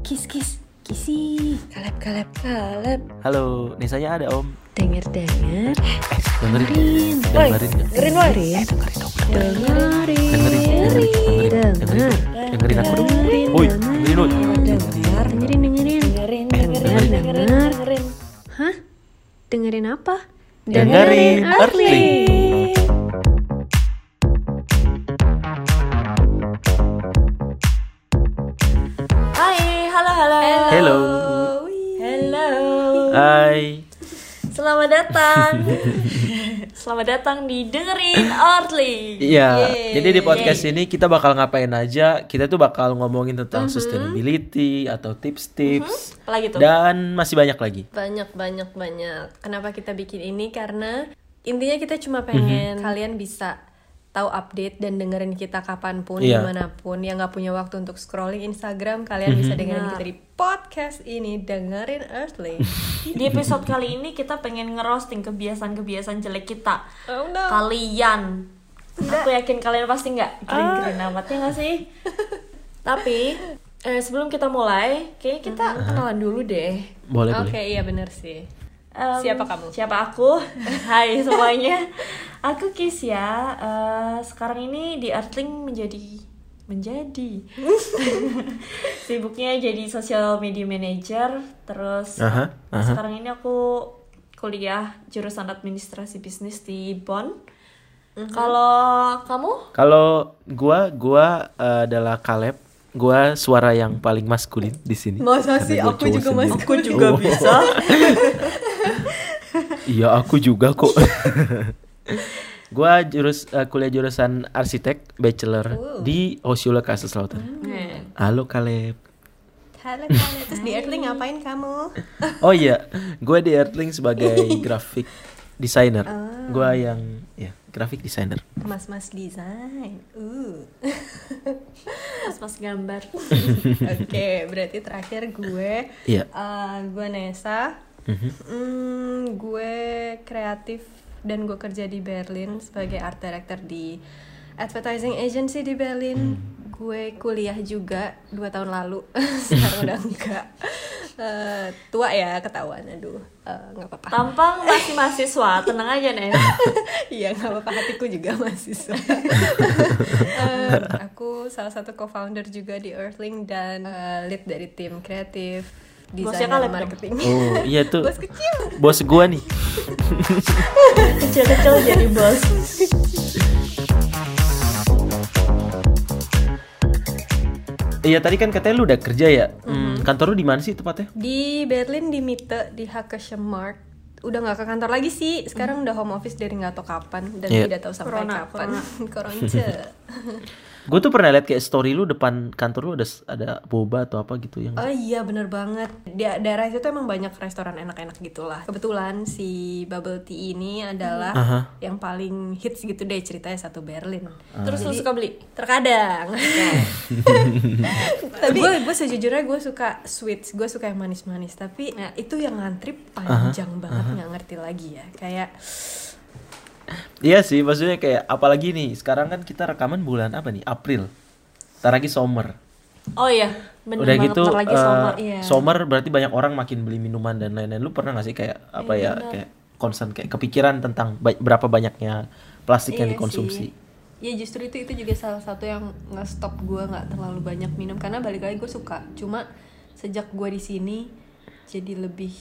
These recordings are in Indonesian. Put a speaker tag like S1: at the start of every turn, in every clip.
S1: Kis kis kisi kalep kalep kalep.
S2: Halo, Nisanya ada om.
S1: Denger denger.
S2: Eh, dengerin.
S1: Dengerin.
S2: Dengerin
S1: dengerin woy
S2: Eh, dengerin dong
S1: dengerin
S2: Dengerin, dengerin, dengerin, dengerin. Dengerin aku dong. Woi, dengerin. woi.
S1: Dengar dengerin. Dengerin
S3: dengerin
S1: Eh,
S3: dengerin dengerin.
S1: denger.
S3: dengerin.
S1: Hah? Dengerin apa?
S2: Dengerin Earthly
S3: Hai. Selamat datang. Selamat datang di dengerin Earthly
S2: Iya,
S3: Yeay.
S2: jadi di podcast ini kita bakal ngapain aja? Kita tuh bakal ngomongin tentang sustainability atau tips-tips.
S3: Apalagi tuh?
S2: Dan masih banyak lagi.
S1: Banyak banyak banyak. Kenapa kita bikin ini? Karena intinya kita cuma pengen kalian bisa tahu update dan dengerin kita kapan pun
S2: Iya.
S1: di mana pun. Yang nggak punya waktu untuk scrolling Instagram kalian bisa dengerin kita di podcast ini. Dengerin Earthly.
S3: Di episode kali ini kita pengen ngerosting kebiasaan-kebiasaan jelek kita.
S1: Oh no.
S3: Kalian. Aku yakin kalian pasti nggak keren-keren amat ya nggak sih? Tapi eh, sebelum kita mulai, kayaknya kita kenalan dulu deh.
S2: Boleh,
S1: oke
S2: boleh
S1: iya bener sih
S3: Em,
S1: Siapa kamu?
S3: Siapa aku? Hai semuanya. Aku Kisya. Eh, sekarang ini di Earthling menjadi menjadi sibuknya jadi social media manager. Terus
S2: Aha, aha.
S3: sekarang ini aku kuliah jurusan administrasi bisnis di Bonn. Kalau kamu?
S2: Kalau gua, gua eh, adalah Kaleb Gua suara yang paling maskulin di sini
S1: Masa sih? Aku juga
S2: sendiri.
S1: maskulin.
S3: Aku juga bisa.
S2: Iya aku juga kok. gua jurus eh, kuliah jurusan arsitek bachelor di Osula Kasus Selatan.
S3: Eh,
S2: Halo Kaleb.
S1: halo kalian terus di Earthly ngapain kamu
S2: Oh iya, gua di Earthling sebagai graphic designer.
S1: Ah.
S2: Gua yang ya graphic designer.
S1: mas-mas desain uh
S3: Pas-pas gambar.
S1: Oke, berarti terakhir gue,
S2: Iya.
S1: eh, gue Nesa,
S2: Mhm.
S1: Hmm, gue kreatif dan gue kerja di Berlin sebagai art director di advertising agency di Berlin. Gue kuliah juga dua tahun lalu, sekarang udah enggak. Eh, tua ya ketahuan, aduh, Eh, nggak apa-apa.
S3: Tampang masih mahasiswa, tenang aja nih.
S1: Iya nggak apa-apa hatiku juga mahasiswa. Eh, aku salah satu co-founder juga di Earthling dan eh, lead dari tim kreatif,
S3: Bosnya dong?
S1: marketing.
S2: Oh iya tuh.
S1: Bos kecil.
S2: Bos gua nih.
S3: Kecil-kecil jadi bos.
S2: Iya tadi kan katanya lu udah kerja ya. Hmm, kantor lu di mana sih tepatnya?
S1: Di Berlin di Mitte di Markt udah nggak ke kantor lagi sih sekarang udah home office dari nggak tahu kapan dan
S2: Iya.
S1: tidak tahu sampai
S3: Corona,
S1: kapan koronce
S2: Gue tuh pernah lihat kayak story lu depan kantor lu ada ada boba atau apa gitu yang.
S1: oh iya bener banget di daerah itu tuh emang banyak restoran enak-enak gitulah kebetulan si bubble tea ini adalah
S2: Aha.
S1: yang paling hits gitu deh ceritanya satu Berlin
S3: Terus lu suka beli?
S1: terkadang tapi gue gue sejujurnya gue suka sweets gue suka yang manis-manis tapi
S3: Ya.
S1: itu yang ngantri panjang banget nggak ngerti lagi ya kayak
S2: Iya sih, maksudnya kayak apalagi nih sekarang kan kita rekaman bulan apa nih? April. Ntar lagi summer.
S3: Oh iya, bener
S2: Udah
S3: banget
S2: gitu
S3: lagi
S2: eh,
S3: summer.
S1: iya.
S2: summer berarti banyak orang makin beli minuman dan lain-lain. Lu pernah gak sih kayak apa
S3: Iya,
S2: ya kayak concern kayak kepikiran tentang ba- berapa banyaknya plastik yang
S1: Iya
S2: dikonsumsi?
S1: sih. Ya justru itu itu juga salah satu yang nggak stop gue nggak terlalu banyak minum karena balik lagi gue suka. Cuma sejak gue di sini jadi lebih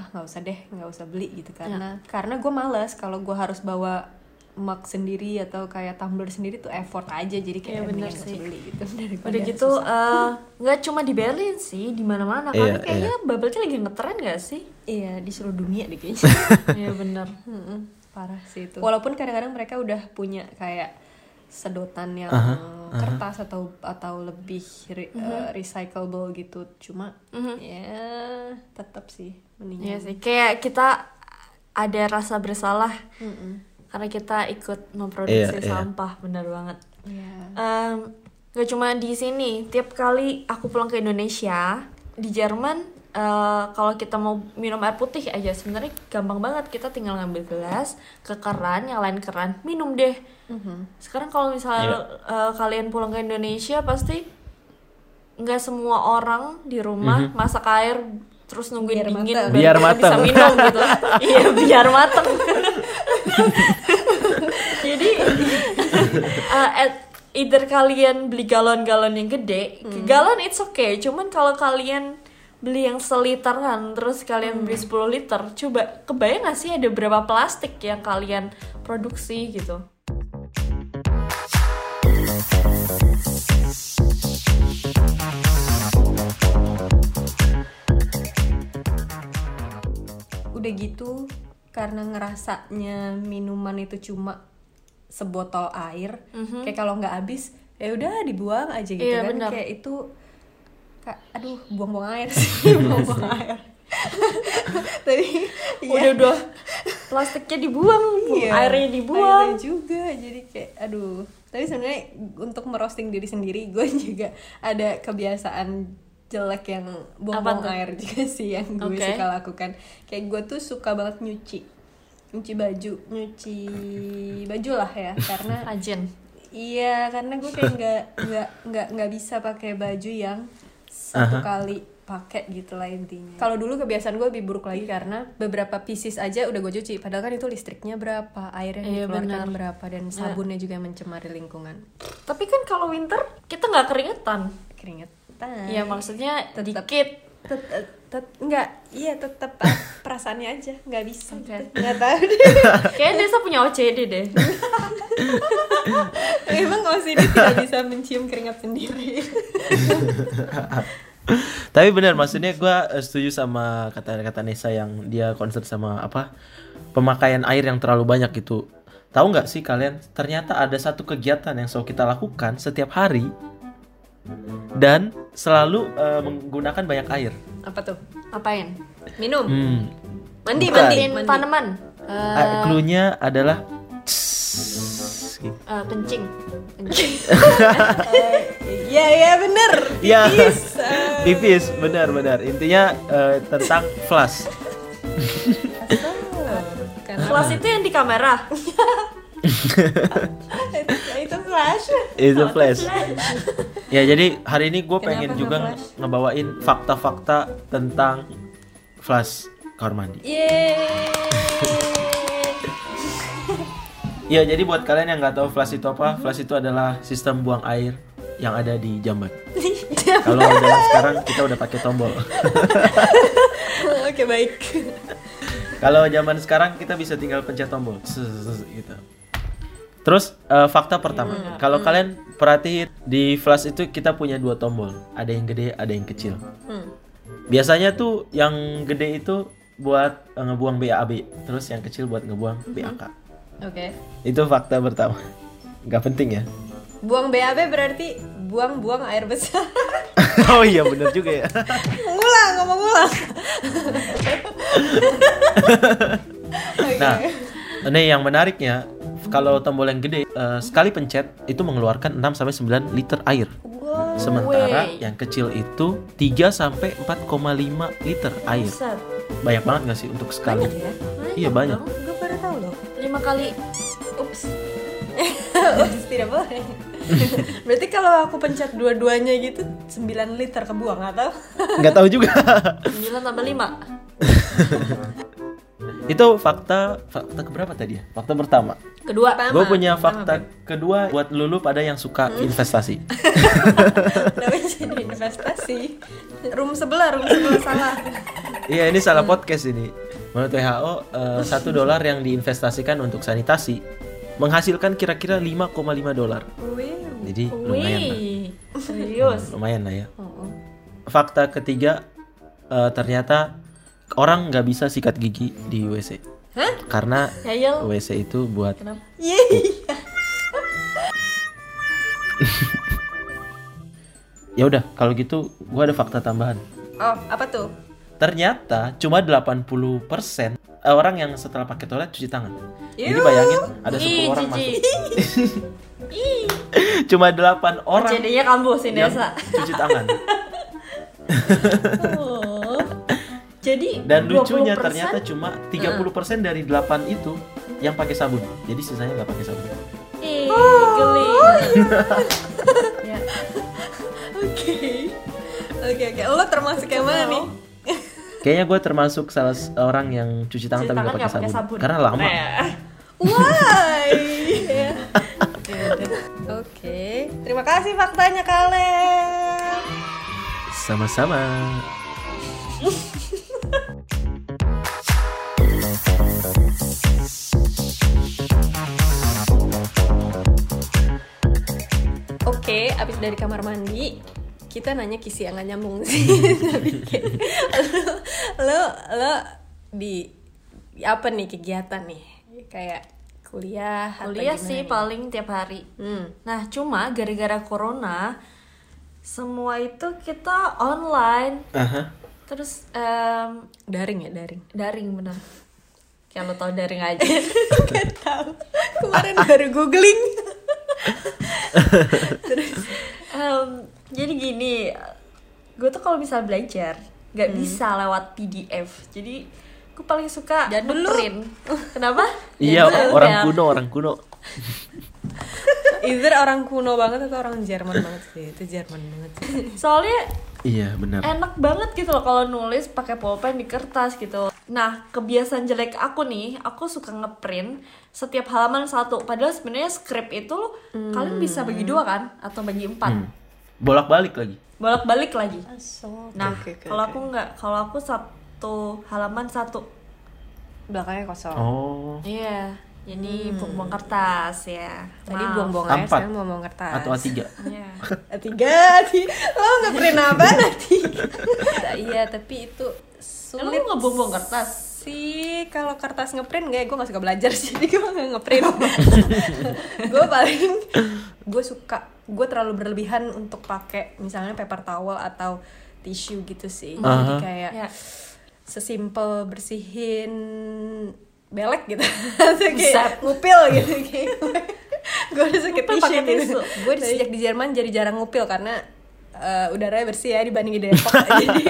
S1: ah nggak usah deh nggak usah beli gitu. Karena karena gue males kalau gue harus bawa mug sendiri atau kayak tumbler sendiri tuh effort aja. Jadi kayak
S3: Iya, bener
S1: mendingan nggak usah
S3: sih.
S1: beli gitu. Daripada
S3: Udah gitu eh, nggak cuma di Berlin sih, di mana-mana. Karena
S2: Iya,
S3: kayaknya bubble tea lagi ngetren gak sih?
S1: iya di seluruh dunia deh kayaknya.
S3: Iya bener.
S1: Parah sih itu. Walaupun kadang-kadang mereka udah punya kayak sedotan yang kertas atau atau lebih re- eh, recyclable gitu, cuma ya tetap sih mendingan.
S3: Iya sih, kayak kita ada rasa bersalah karena kita ikut memproduksi
S2: Iya, iya.
S3: sampah, bener banget.
S1: Iya.
S3: Em, gak cuma di sini, tiap kali aku pulang ke Indonesia di Jerman eh, kalau kita mau minum air putih aja sebenarnya gampang banget kita tinggal ngambil gelas ke keran yang lain keran minum deh sekarang kalau misalnya eh, kalian pulang ke Indonesia pasti nggak semua orang di rumah masak air terus nungguin
S1: Biar
S3: dingin
S1: mateng.
S2: Biar
S3: kita bisa
S2: mateng.
S3: minum gitu. Iya biar mateng. Jadi uh, at either kalian beli galon-galon yang gede galon it's okay. Cuman kalau kalian beli yang seliteran terus kalian beli 10 liter coba kebayang gak sih ada berapa plastik yang kalian produksi gitu
S1: udah gitu karena ngerasanya minuman itu cuma sebotol air kayak kalau nggak habis ya udah dibuang aja gitu
S3: Iya,
S1: kan.
S3: benar.
S1: kayak itu kak aduh buang-buang air sih buang-buang air. Tapi
S3: udah
S1: ya,
S3: udah. Plastiknya dibuang
S1: iya,
S3: airnya dibuang.
S1: airnya juga jadi kayak aduh. Tapi sebenarnya untuk merosting diri sendiri gue juga ada kebiasaan jelek yang buang-buang air juga sih yang gue
S3: Oke.
S1: suka lakukan. Kayak gue tuh suka banget nyuci. Nyuci baju. Nyuci baju lah ya karena
S3: rajin.
S1: Iya karena gue kayak nggak nggak nggak nggak bisa pakai baju yang satu kali pakai gitu lah intinya. Kalau dulu kebiasaan gue lebih buruk lagi karena beberapa pieces aja udah gue cuci. Padahal kan itu listriknya berapa airnya yang
S3: Iya,
S1: dikeluarkan
S3: benar.
S1: berapa dan sabunnya juga yang mencemari lingkungan.
S3: Tapi kan kalau winter kita nggak keringetan
S1: keringetan
S3: ya maksudnya
S1: Tetep.
S3: dikit.
S1: Tet- tet- nggak iya tetap perasaannya aja. Nggak bisa. Gitu. nggak tahu deh.
S3: Kayaknya Desa punya OCD deh.
S1: Emang OCD tidak bisa mencium keringat sendiri.
S2: Tapi benar maksudnya gua eh, setuju sama kata-kata Nesa yang dia concern sama apa pemakaian air yang terlalu banyak gitu. Tahu nggak sih kalian? Ternyata ada satu kegiatan yang selalu kita lakukan setiap hari dan selalu eh, menggunakan banyak air.
S1: apa tuh
S3: apain
S1: minum
S2: Hmm.
S1: mandi
S2: Bukan.
S1: mandi mandi
S3: tanaman
S2: Ah, cluenya adalah.
S3: Eh, kencing kencing
S1: Iya iya bener
S2: Ya,
S1: Pipis.
S2: pipis, benar-benar. Intinya eh, tentang flash.
S3: Kelas itu yang di kamera
S1: flash.
S2: Itu flash. ya jadi hari ini gue pengen juga
S1: nge-flash?
S2: ngebawain fakta-fakta tentang flash kamar mandi.
S1: Yeay.
S2: Ya jadi buat kalian yang nggak tahu flash itu apa, flash itu adalah sistem buang air yang ada di jamban. Kalau zaman sekarang kita udah pakai tombol.
S1: Oke baik.
S2: Kalau zaman sekarang kita bisa tinggal pencet tombol, gitu. Terus eh, fakta pertama, kalau kalian perhatiin di flash itu kita punya dua tombol, ada yang gede, ada yang kecil.
S1: Hmm.
S2: Biasanya tuh yang gede itu buat eh, ngebuang BAB, terus yang kecil buat ngebuang BAK.
S1: Oke.
S2: Itu fakta pertama. Nggak penting ya.
S1: Buang BAB berarti buang-buang air besar.
S2: oh iya bener juga ya.
S1: ngulang ngomong ngulang.
S2: Nah, ini yang menariknya kalau tombol yang gede eh, sekali pencet itu mengeluarkan 6 sampai 9 liter air.
S1: Wow.
S2: Sementara
S3: Wey.
S2: yang kecil itu 3 sampai 4,5 liter air.
S3: Buset.
S2: Banyak banget gak sih untuk sekali?
S1: Banyak ya?
S2: Iya banyak.
S1: Gue baru tahu loh.
S3: lima kali ups
S1: Ups, tidak boleh. Berarti kalau aku pencet dua-duanya gitu 9 liter kebuang atau?
S2: Nggak tahu juga.
S3: 9 tambah 5
S2: itu fakta fakta keberapa tadi ya? Fakta pertama.
S3: kedua
S1: Pertama.
S2: Gue punya fakta kedua buat lulu pada yang suka investasi.
S1: Namanya jadi investasi. Room sebelah, room sebelah salah.
S2: Iya ini salah podcast ini. Menurut WHO eh, satu dolar yang diinvestasikan untuk sanitasi menghasilkan kira-kira 5,5 dolar. Jadi lumayan lah.
S3: serius
S2: Lumayan lah ya.
S1: Oh, oh.
S2: Fakta ketiga eh, ternyata orang nggak bisa sikat gigi di WC
S1: Hah?
S2: karena
S3: Yayel
S2: WC itu buat
S3: kenapa
S1: Yeay.
S2: ya udah kalau gitu gua ada fakta tambahan.
S1: Oh, apa tuh?
S2: Ternyata cuma 80% orang yang setelah pakai toilet cuci tangan. Jadi
S1: Yuh.
S2: bayangin ada 10
S3: Ih,
S2: orang masuk. Cuma 8 orang
S3: jadinya kampus Desa
S2: cuci tangan.
S3: oh. Jadi
S2: Dan lucunya
S3: 20%?
S2: ternyata cuma 30% dari 8 itu yang pakai sabun. Jadi sisanya nggak pakai sabun.
S3: Ih,
S1: Oh.
S3: geli ya.
S1: Oke. Oke oke, lo termasuk yang mana nih?
S2: Kayaknya gue termasuk salah orang yang cuci tangan
S3: Cuci
S2: tapi nggak pakai sabun.
S3: sabun.
S2: Karena lama.
S3: Nah,
S1: Why? Oke, terima kasih faktanya kalian.
S2: Sama-sama.
S1: Oke, abis dari kamar mandi, kita nanya kisi yang gak nyambung sih. Tapi kayak, lo, lo, lo di apa nih kegiatan nih? Kayak kuliah
S3: kuliah sih
S1: nih?
S3: paling tiap hari.
S1: Hmm.
S3: Nah, cuma gara-gara corona semua itu kita online.
S2: Aha.
S3: Terus em,
S1: Daring ya, daring.
S3: daring bener. Kayak lo tau daring aja.
S1: Gak tahu. Kemarin baru googling.
S3: Em, jadi gini, gue tuh kalau bisa belajar nggak bisa lewat PDF. Jadi gue paling suka
S1: Jadul lu.
S3: print. Kenapa?
S2: Iya, orang
S3: ya.
S2: kuno, orang kuno.
S1: Either orang kuno banget atau orang Jerman banget sih. Itu Jerman banget sih.
S3: Soalnya
S2: Iya, benar.
S3: enak banget gitu loh kalau nulis pakai pulpen di kertas gitu. Nah, kebiasaan jelek aku nih, aku suka ngeprint setiap halaman satu. Padahal sebenarnya skrip itu kalian bisa bagi dua kan, atau bagi empat,
S2: Hmm. Bolak-balik lagi.
S3: bolak-balik lagi.
S1: So,
S3: Nah, kalau aku nggak, kalau aku satu halaman satu.
S1: belakangnya kosong.
S2: Oh.
S3: Iya, jadi buang-buang kertas ya.
S1: Tadi
S3: Maaf.
S1: buang-buang air,
S2: Empat.
S1: sekarang buang-buang kertas.
S2: Atau A3.
S3: Iya.
S1: tiga ti lo nggak pernah apa nanti iya tapi itu sulit
S3: lu nggak buang-buang kertas?
S1: sih kalau kertas ngeprint nggak gue nggak suka belajar sih jadi gue nggak ngeprint gue paling gue suka gue terlalu berlebihan untuk pakai misalnya paper towel atau tisu gitu sih jadi
S2: Aha.
S1: kayak
S3: Ya.
S1: sesimpel bersihin belek gitu. Kayak ngupil gitu kayak gue udah sakit
S3: Ngupil
S1: tisu
S3: pakai
S1: gitu.
S3: tisu.
S1: gue sejak di Jerman jadi jarang ngupil karena eh, udaranya bersih ya dibanding di Depok. Jadi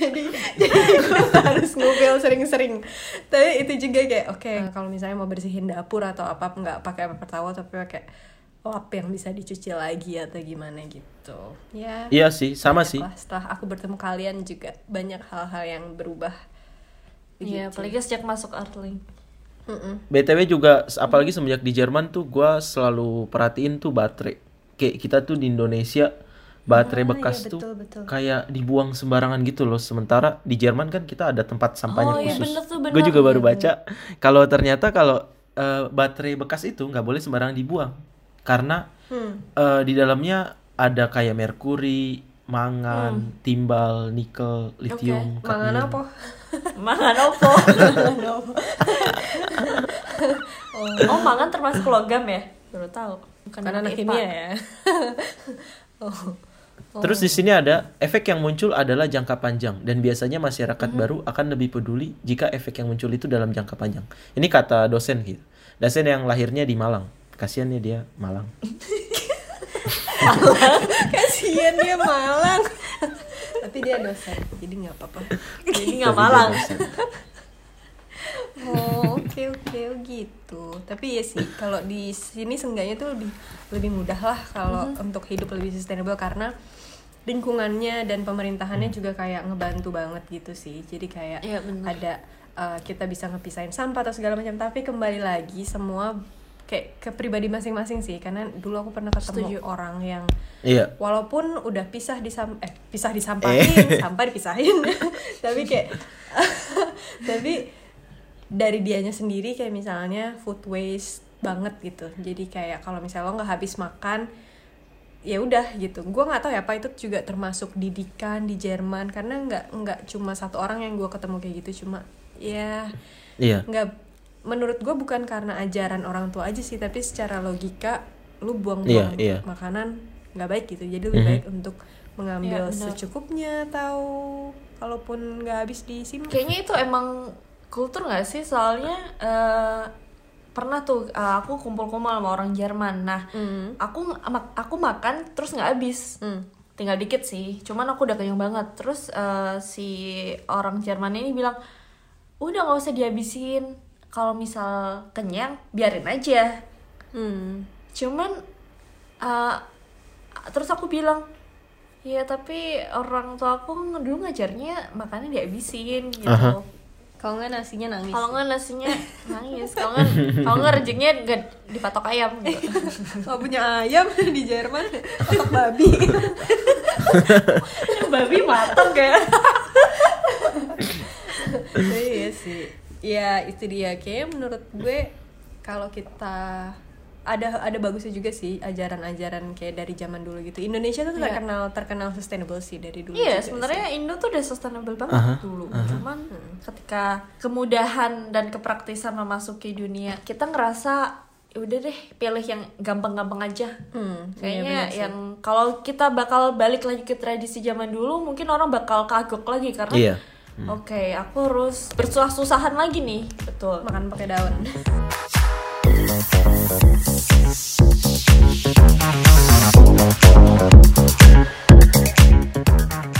S1: jadi jadi gue harus ngupil sering-sering. Tapi itu juga kayak oke kalau misalnya mau bersihin dapur atau apa nggak pakai paper towel tapi pakai lap yang bisa dicuci lagi atau gimana gitu. Ya.
S2: Iya sih, sama sih.
S1: Lah, setelah aku bertemu kalian juga banyak hal-hal yang berubah
S3: Iya, apalagi sejak masuk Artling.
S1: Mm-mm.
S2: BTW juga apalagi semenjak di Jerman tuh gua selalu perhatiin tuh baterai. Kayak kita tuh di Indonesia baterai
S1: Ah,
S2: bekas
S1: iya,
S2: tuh
S1: betul, betul.
S2: kayak dibuang sembarangan gitu loh. Sementara di Jerman kan kita ada tempat sampahnya
S3: Oh, iya,
S2: khusus.
S3: bener.
S2: Gue juga baru
S3: Iya,
S2: baca kalau ternyata kalau eh, baterai bekas itu nggak boleh sembarangan dibuang karena
S1: Hmm.
S2: eh, di dalamnya ada kayak merkuri, mangan, timbal, nikel, litium,
S1: mangan
S2: kadmium.
S1: apa
S3: Mangan opo. oh. mangan termasuk logam ya? Baru tahu. Bukan
S1: karena anak kimia ya oh
S2: Terus di sini ada efek yang muncul adalah jangka panjang dan biasanya masyarakat
S1: Mhm.
S2: baru akan lebih peduli jika efek yang muncul itu dalam jangka panjang. Ini kata dosen gitu. Dosen yang lahirnya di Malang. Kasian ya dia Malang.
S1: kasihan dia malang tapi dia dosen. Jadi nggak apa-apa.
S3: Jadi nggak malang.
S1: oh oke oke. Oh gitu. Tapi ya sih kalau di sini seenggaknya tuh lebih lebih mudah lah kalau untuk hidup lebih sustainable karena lingkungannya dan pemerintahannya juga kayak ngebantu banget gitu sih. Jadi kayak
S3: bener.
S1: ada uh, kita bisa ngepisahin sampah atau segala macam. Tapi kembali lagi semua kayak ke pribadi masing-masing sih karena dulu aku pernah ketemu
S3: Setuju.
S1: orang yang
S2: Iya.
S1: walaupun udah pisah disam eh pisah disampahin sampah dipisahin tapi kayak tapi dari dianya sendiri kayak misalnya food waste banget gitu jadi kayak kalau misalnya lo nggak habis makan ya udah gitu gue nggak tahu ya apa itu juga termasuk didikan di Jerman karena nggak nggak cuma satu orang yang gue ketemu kayak gitu cuma ya
S2: Iya.
S1: nggak menurut gue bukan karena ajaran orang tua aja sih tapi secara logika lu
S2: Iya,
S1: buang-buang
S2: iya.
S1: makanan nggak baik gitu jadi lebih
S2: Mhm.
S1: baik untuk mengambil
S3: Iya, benar.
S1: secukupnya atau kalaupun nggak habis disimpan
S3: Kayaknya itu emang kultur nggak sih? Soalnya eh, pernah tuh eh, aku kumpul-kumpul sama orang Jerman. Nah,
S1: Hmm.
S3: aku mak- aku makan terus nggak habis.
S1: Hmm.
S3: Tinggal dikit sih. Cuman aku udah kenyang banget. Terus eh, si orang Jerman ini bilang, udah nggak usah dihabisin. Kalau misal kenyang, biarin aja.
S1: Hmm.
S3: Cuman eh, terus aku bilang, Iya tapi orang tua aku dulu ngajarnya makannya dihabisin gitu.
S2: Aha.
S1: Kalau nggak nasinya nangis.
S3: Kalau nggak nasinya nangis, kalau nggak kalau nggak rezekinya nggak dipatok ayam gitu.
S1: Kalau punya ayam di Jerman, otak babi.
S3: Babi matok ya.
S1: iya sih. Ya itu dia. Kayaknya menurut gue kalau kita ada ada bagusnya juga sih ajaran-ajaran kayak dari zaman dulu gitu. Indonesia tuh
S3: Iya.
S1: terkenal terkenal sustainable sih dari dulu.
S3: Iya,
S1: juga
S3: sebenarnya Indo tuh udah sustainable banget
S2: Aha,
S3: dulu. Cuman ketika kemudahan dan kepraktisan memasuki dunia, kita ngerasa "Ya udah deh pilih yang gampang-gampang aja.
S1: Hmm, iya
S3: Kayaknya
S1: sih.
S3: yang kalau kita bakal balik lagi ke tradisi zaman dulu, mungkin orang bakal kagok lagi karena
S2: Iya.
S3: Oke, aku harus bersusah-susahan lagi nih. Betul.
S1: makan pakai daun.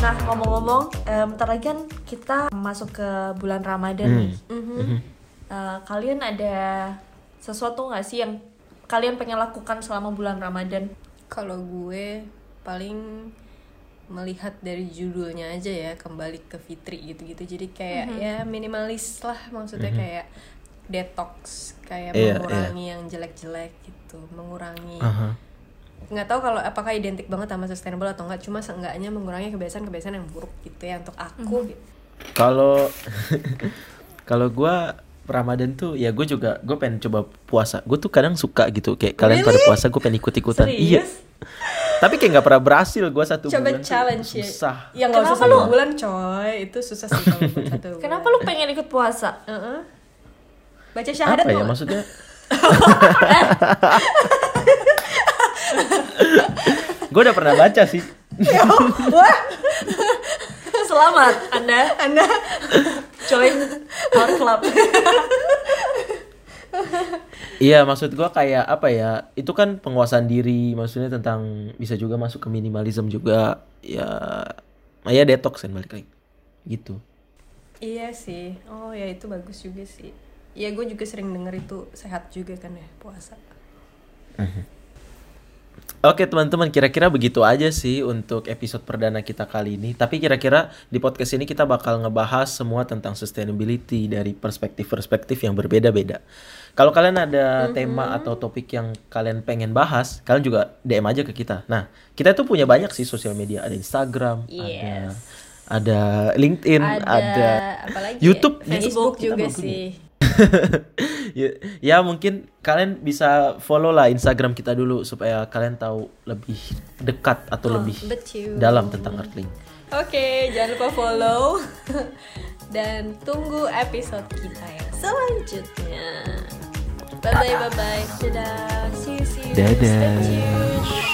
S3: Nah, ngomong-ngomong, em, bentar lagi kan kita masuk ke bulan Ramadan nih. Eh, kalian ada sesuatu nggak sih yang kalian pengen lakukan selama bulan Ramadan?
S1: Kalau gue paling melihat dari judulnya aja ya kembali ke fitri gitu-gitu. Jadi kayak ya minimalis lah maksudnya kayak detox, kayak
S2: Iya,
S1: mengurangi yang jelek-jelek gitu, mengurangi
S2: Aha.
S1: nggak tahu kalau apakah identik banget sama sustainable atau enggak cuma seenggaknya mengurangi kebiasaan-kebiasaan yang buruk gitu ya untuk aku gitu.
S2: Kalau kalau gua Ramadan tuh ya gue juga gue pengen coba puasa. Gue tuh kadang suka gitu kayak kalian pada puasa gue pengen ikut-ikutan. Iya. Tapi kayak nggak pernah berhasil gue satu
S1: coba
S2: bulan tuh
S1: challenge ya
S2: susah.
S1: ya nggak usah
S3: Kenapa
S1: satu
S3: lu?
S1: bulan coy itu susah sih kalau satu bulan.
S3: Kenapa lu pengen ikut puasa?
S1: Heeh. baca syahadat
S2: Apa ya maksudnya? gue udah pernah baca sih.
S1: wah
S3: Selamat Anda
S1: anda
S3: join our club.
S2: Iya maksud gue kayak apa ya? Itu kan penguasaan diri, maksudnya tentang bisa juga masuk ke minimalism juga. Ya, ya detox kan balik lagi. Gitu.
S1: iya sih oh ya itu bagus juga sih ya gue juga sering denger itu sehat juga kan ya puasa
S2: Oke teman-teman, kira-kira begitu aja sih untuk episode perdana kita kali ini. Tapi kira-kira di podcast ini kita bakal ngebahas semua tentang sustainability dari perspektif-perspektif yang berbeda-beda. Kalau kalian ada tema atau topik yang kalian pengen bahas, kalian juga DM aja ke kita. Nah, kita tuh punya banyak sih sosial media, ada Instagram, ada ada LinkedIn, ada, YouTube,
S1: ya? Facebook
S2: kita
S1: juga sih
S2: ya, ya mungkin kalian bisa follow lah Instagram kita dulu supaya kalian tahu lebih dekat atau lebih
S1: betul.
S2: dalam tentang Earthling.
S1: Oke, jangan lupa follow dan tunggu episode kita yang selanjutnya. Bye bye bye bye. Dadah. See you see you.
S2: Dadah.
S1: Stay tuned.